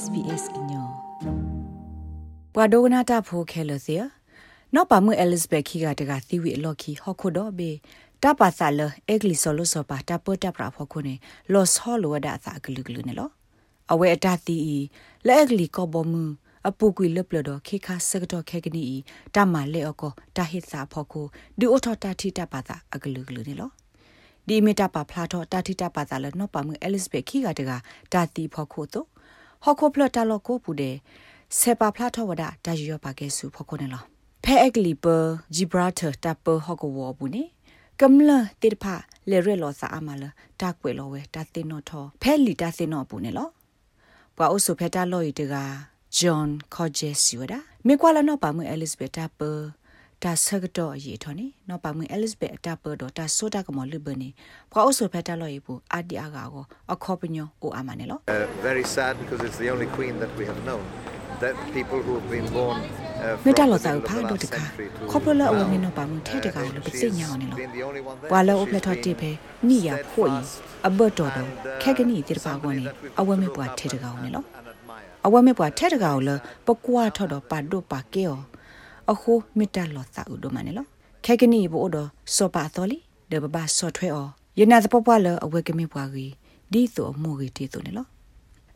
SBS ညောပဝဒဂနာတာဖိုခဲလစီနော်ပါမွေ Elizabeth ခီကတကသီဝီအလော်ခီဟော်ခိုတော့ဘေတပါဆာလအဂလီဆိုလိုဆိုပါတပတပရာဖော်ခုနေလော့ဟောလိုဝဒအသာဂလူဂလူနေလောအဝဲအတသီလဲအဂလီကောဘမူအပူကွေလပလတော့ခေခါစကတော့ခဲကနီတမလဲအကောတဟိစာဖော်ခုဒီအိုထော်တာတီတပါသာအဂလူဂလူနေလောဒီမီတာပါဖလာတော့တာတီတာပါသာလနော်ပါမွေ Elizabeth ခီကတကတာတီဖော်ခုတော့ ဟော်ခိုဖလတာလောကိုပူတဲ့ဆေပါဖလာထောဝဒတာယူရပါကဲစုဖော်ခုနေလောဖဲအကလီပါဂျီဘရာတာတပ်ပဟော့ကဝဘူးနေကမ္လတိတဖလေရဲလောစာအမလတာကွေလောဝဲတာတင်နောထောဖဲလီတာစင်နောဘူးနေလောပွာအိုဆိုဖဲတာလော်ရီတကဂျွန်ခေါ်ဂျက်စီဝဒမေကွာလနောပါမွေအဲလစ်ဘက်တာပ တာဆကတော့ရေထောနေနော်ပါမွေအဲလစ်ဘက်တာပတော့တာဆိုတာကမလဘနေပွာအိုဆိုဖဲတာလော်ရီဘူးအဒီအာကာကိုအခေါ်ပညိုအိုအမနေလော very sad because it's the only queen that we have known that people who have been born မေတ္တာလောစာဖာဒိုတကခေါပလအဝမင်းနပါမထဲတကောင်လပစိညာနေလောပွာလောအပလက်ထတိဖေနိယာဖို့ဤအဘတ်တော်တော်ခဲကနီတိတပါကောနေအဝမေပွာထဲတကောင်နေလောအဝမေပွာထဲတကောင်လပကွာထော်တော်ပါဒိုပါကေော အခုမေတ္တာလောစာဥဒမနေလောခဲကနီဘောတော်စောပါတော်လီဒဘဘာစောထွဲအောယနာသပပွားလအဝဲကမေပွားကြီးဒီဆိုအမှုကြီးတီဆိုနေလော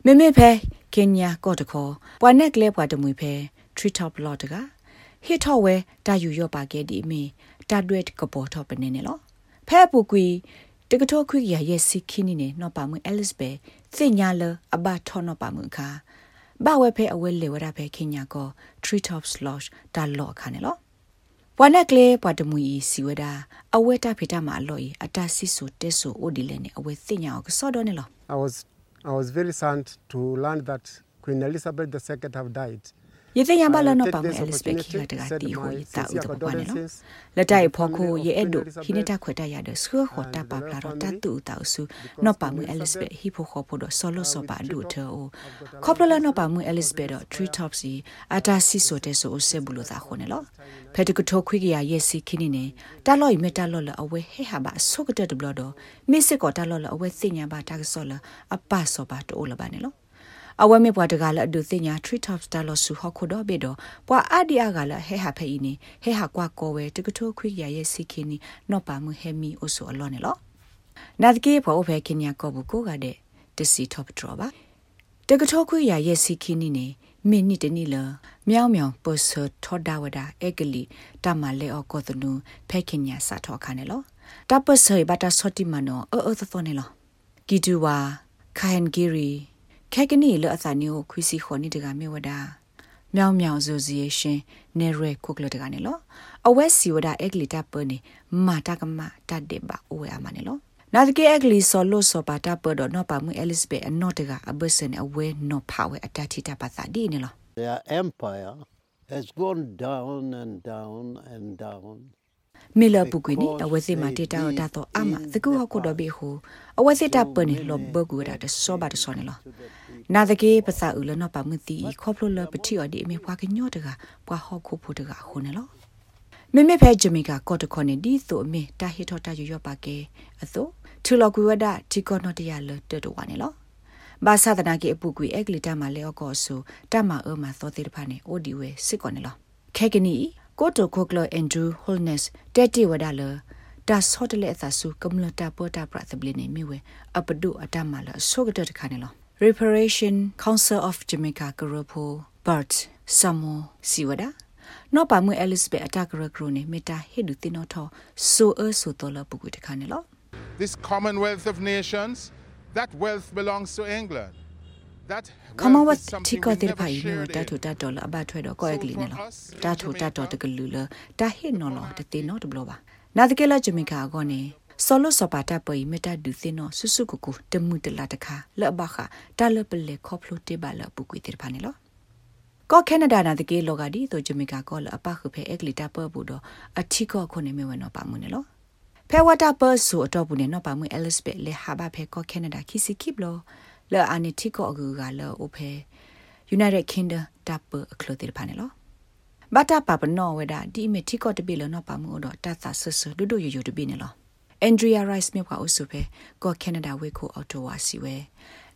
မေမေဖဲကင်ညာကော့တခေါ်ပွာနက်ကလေးပွာတမွေဖဲ tree top lot ကဟစ်ထော်ဝဲတာယူရော့ပါခဲ့ဒီမီတာဒွက်ကပေါ်ထော်ပနေနေလောဖဲပူကွီတကထောခွေရရဲ့စီခင်းနေနော်ပါမွေအဲလစ်ဘဲစင်ညာလအဘထော်နော်ပါမွေခါ ဘဝဲဖဲအဝဲလေဝရဖဲခင်ညာကော tree top slosh တာလော့ခါနေလောဘွာနက်ကလေးဘွာတမူဤစီဝဒအဝဲတာဖေတာမှာအလော့ဤအတဆစ်ဆိုတက်ဆိုအိုဒီလဲနေအဝဲစင်ညာကိုစောတော့နေလော I was I was very sad to learn that Queen Elizabeth II have died. ယေသိယံဘလနောပါမအဲလစ်ဘက်ခီကတကတီဟိုယတာဥတပပနေလောလက်တိုင်ဖောခိုယေအဲ့ဒိုဟိနေတာခွေတရတဲ့ဆွေခေါ်တာပါပလာတော့တတူတာဆူနောပါမအဲလစ်ဘက်ဟီဖိုခေါ်ဖို့တော့ဆောလောဆောပါဒူထောခေါပလလနောပါမအဲလစ်ဘက်တော့ tree tops ီအတာစီဆိုတဲ့ဆိုဆေဘူးလို့သာခေါ်နေလောဖက်တကထိုခွေကရရဲ့စီခင်းနေနေတာလော့ယမတာလော့လအဝဲဟဲဟာပါဆုကတဲ့ဘလတော့မစ်စစ်ကောတာလော့လအဝဲစင်ညာပါတာကဆောလ အပဆောပါတိုးလပါနေလောအဝဲမေပွားတကလည်းအဒုသိညာ tree top star လို့ဆူဟခုတော့ဘေတော့ပွာအဒီယာကလည်းဟဲဟာဖဲဤနေဟဲဟာကွာကောဝဲတကထိုးခွိရရဲ့စီခင်းနီနော့ပါမှုဟဲမီအိုဆိုအလောနေလောနာတကေဖောဖဲခင်ညာကောဘူးကိုကတဲ့တစီ top draw ပါတကထိုးခွိရရဲ့စီခင်းနီနေမိနစ်တနီလမြောင်မြောင်ပစထောဒါဝဒအေဂလီတမလဲအကောတနုဖဲခင်ညာစာထောခါနေလောတပဆေဘတာစောတိမနောအောအောသောနေလောကီတူဝါခိုင်ဂီရီ ခဲကနီလအစာနီကိုခွီစီခေါ်နေတကမြေဝဒမြောင်မြောင်ဇိုစီရှင်နေရဲခုကလတကနေလောအဝဲစီဝဒအက်ကလီတာပနေမာတာကမတတ်တယ်ပါအိုယာမနေလောနာတကေအက်ကလီဆော်လို့ဆော်ပါတာပတော့နော်ပါမွေအဲလစ်ဘက်အနော်တကအဘစန်အဝဲနော်ဖာဝဲအတတီတာပါသာဒီနေလော Their empire has gone down and down and down မီလပုကွေနီအဝစီမာတေတာတာတော့အမသကူဟခုတော့ဘေဟုအဝစီတာပနေလောဘကူရတဲ့စောပါတစောနေလောနာတကေပစာဦးလနပါမတီခေါပလိုလပတိအဒီအမေဖွာကညော့တကပွာဟောခုဖို့တကခုနေလောမေမေဖဲဂျမီကာကော့တခွန်နေဒီဆိုအမေတာဟီထော်တာရရပါကေအသို့ထူလကူဝဒတီကောနော့တရလတတဝနေလောဘာသာတနာကေအပူကွေအက်ကလီတာမလဲအကောဆူတမအမသောတိတဖာနေအိုဒီဝဲစစ်ကောနေလောခဲကနီ ကိုတိုခိုကလအန်ဒရူးဟိုလ်နက်တက်တီဝဒါလဒါဆော့တလေအသဆူကမ္လတာပေါ်တာပရသဘလနေမီဝဲအပဒုအတမလာဆိုကတဲ့ခါနေလော Reparation Council of Jamaica Groupo Bert Samo Siwada နော်ပါမွေ Elizabeth အတကရကရိုနေမီတာဟေဒူတင်နော်ထောဆိုအဆိုတော်လပုကွေတခါနေလော This Commonwealth of Nations that wealth belongs to England that ကမဝတ်တီကတဲ့ဖိုင်နော်တထူတတော်လအဘထွဲတော့ကိုယ့်ကလေးနေလောတထူတတော်တကလူလတဟိနော်လောတတေနော်တဘလောပါနာတကယ်လဂျမီကာကောနေဆောလစပါတာပွေမတာဒူစင်နော်ဆုစုကူကူတမှုတလာတခါလော့ဘခတလပလေခေါဖလိုတေပါလပုကွေတေဖာနေလောကောကနေဒါနာတကေလောကဒီဆိုဂျမီကာကောလအပခုဖဲအက်ကလီတာပေါ်ဘူးတော့အထီကောခုနေမြဝနော်ပါမှုနေလောဖဲဝတာပတ်ဆိုအတော့ဘူးနေနော်ပါမှုအဲလစ်ဘက်လေဟာဘာဖဲကောကနေဒါခီစီခိဘလော လောအာနီတီကောအကူကလောအိုဖဲ United Kingdom တပ်ပအခလို့တေဖာနေလောဘတာပပနောဝဒဒီမီတီကောတပိလနော်ပါမှုတော့တတ်တာဆဆဒူဒူယယတပိနေလော Andrea Rice မြေကွာအုပ်စုပဲကော Canada ဝေကိုအော်တိုဝါစီဝဲ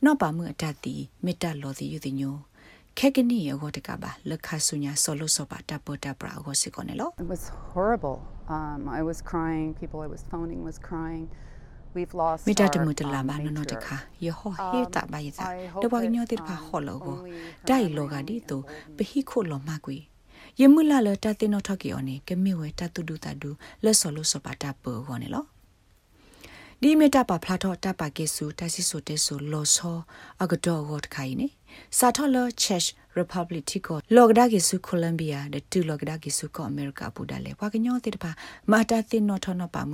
နော့ပါမှုအတတ်တီမေတ္တာလောတိယူတိညိုခက်ကနီရောတကပါလခဆုညာဆောလို့ဆောပါတပတပရာကိုစီကောနေလော It was horrible. Um, I was crying. People I was phoning was crying. We've lost မေတ္တာတ our, မှုတလာ um, မနောတ nature. ခါယဟောဟေတာပါယတာ I hope တဝညောတိဖာဟောလောကိုတိုင်လောကဒီတိုပဟိခိုလောမကွေယမူလာလတတင်နောထကီအော်နေကမေဝဲတတုဒုတဒုလက်ဆောလို့ဆောပါတပကောနေလောဒီမေတ္တာပါဖလာတော့တပါကေစုတဆီဆိုတဲဆိုလောဆောအကတော်ဝတ်ခိုင်နေ စာထော်လချက် republic တီကိုလောကဒါကေစုကိုလံဘီယာဒတူလောကဒါကေစုကိုအမေရိကပူဒါလေဘွာကညောတိတပါမာတာတင်နော်ထောနော်ပါမ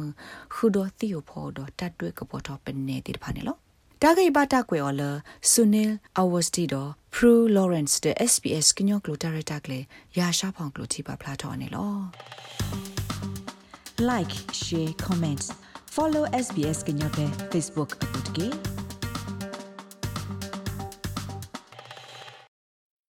ခူဒိုသီယိုဖော်ဒတတ်တွဲကပေါ်တော့ပနေတိတပါနေလောတာဂိဘတာကွေော်လဆူနီလ်အဝစတီဒိုဖရူလော်ရန့်စ်တဲ့ SBS ကညောကလိုတာရတာကလေရာရှာဖောင်ကလိုတီပါဖလာတော့နေလော like share comments follow SBS ကညောပဲ Facebook အပုတ်ကေ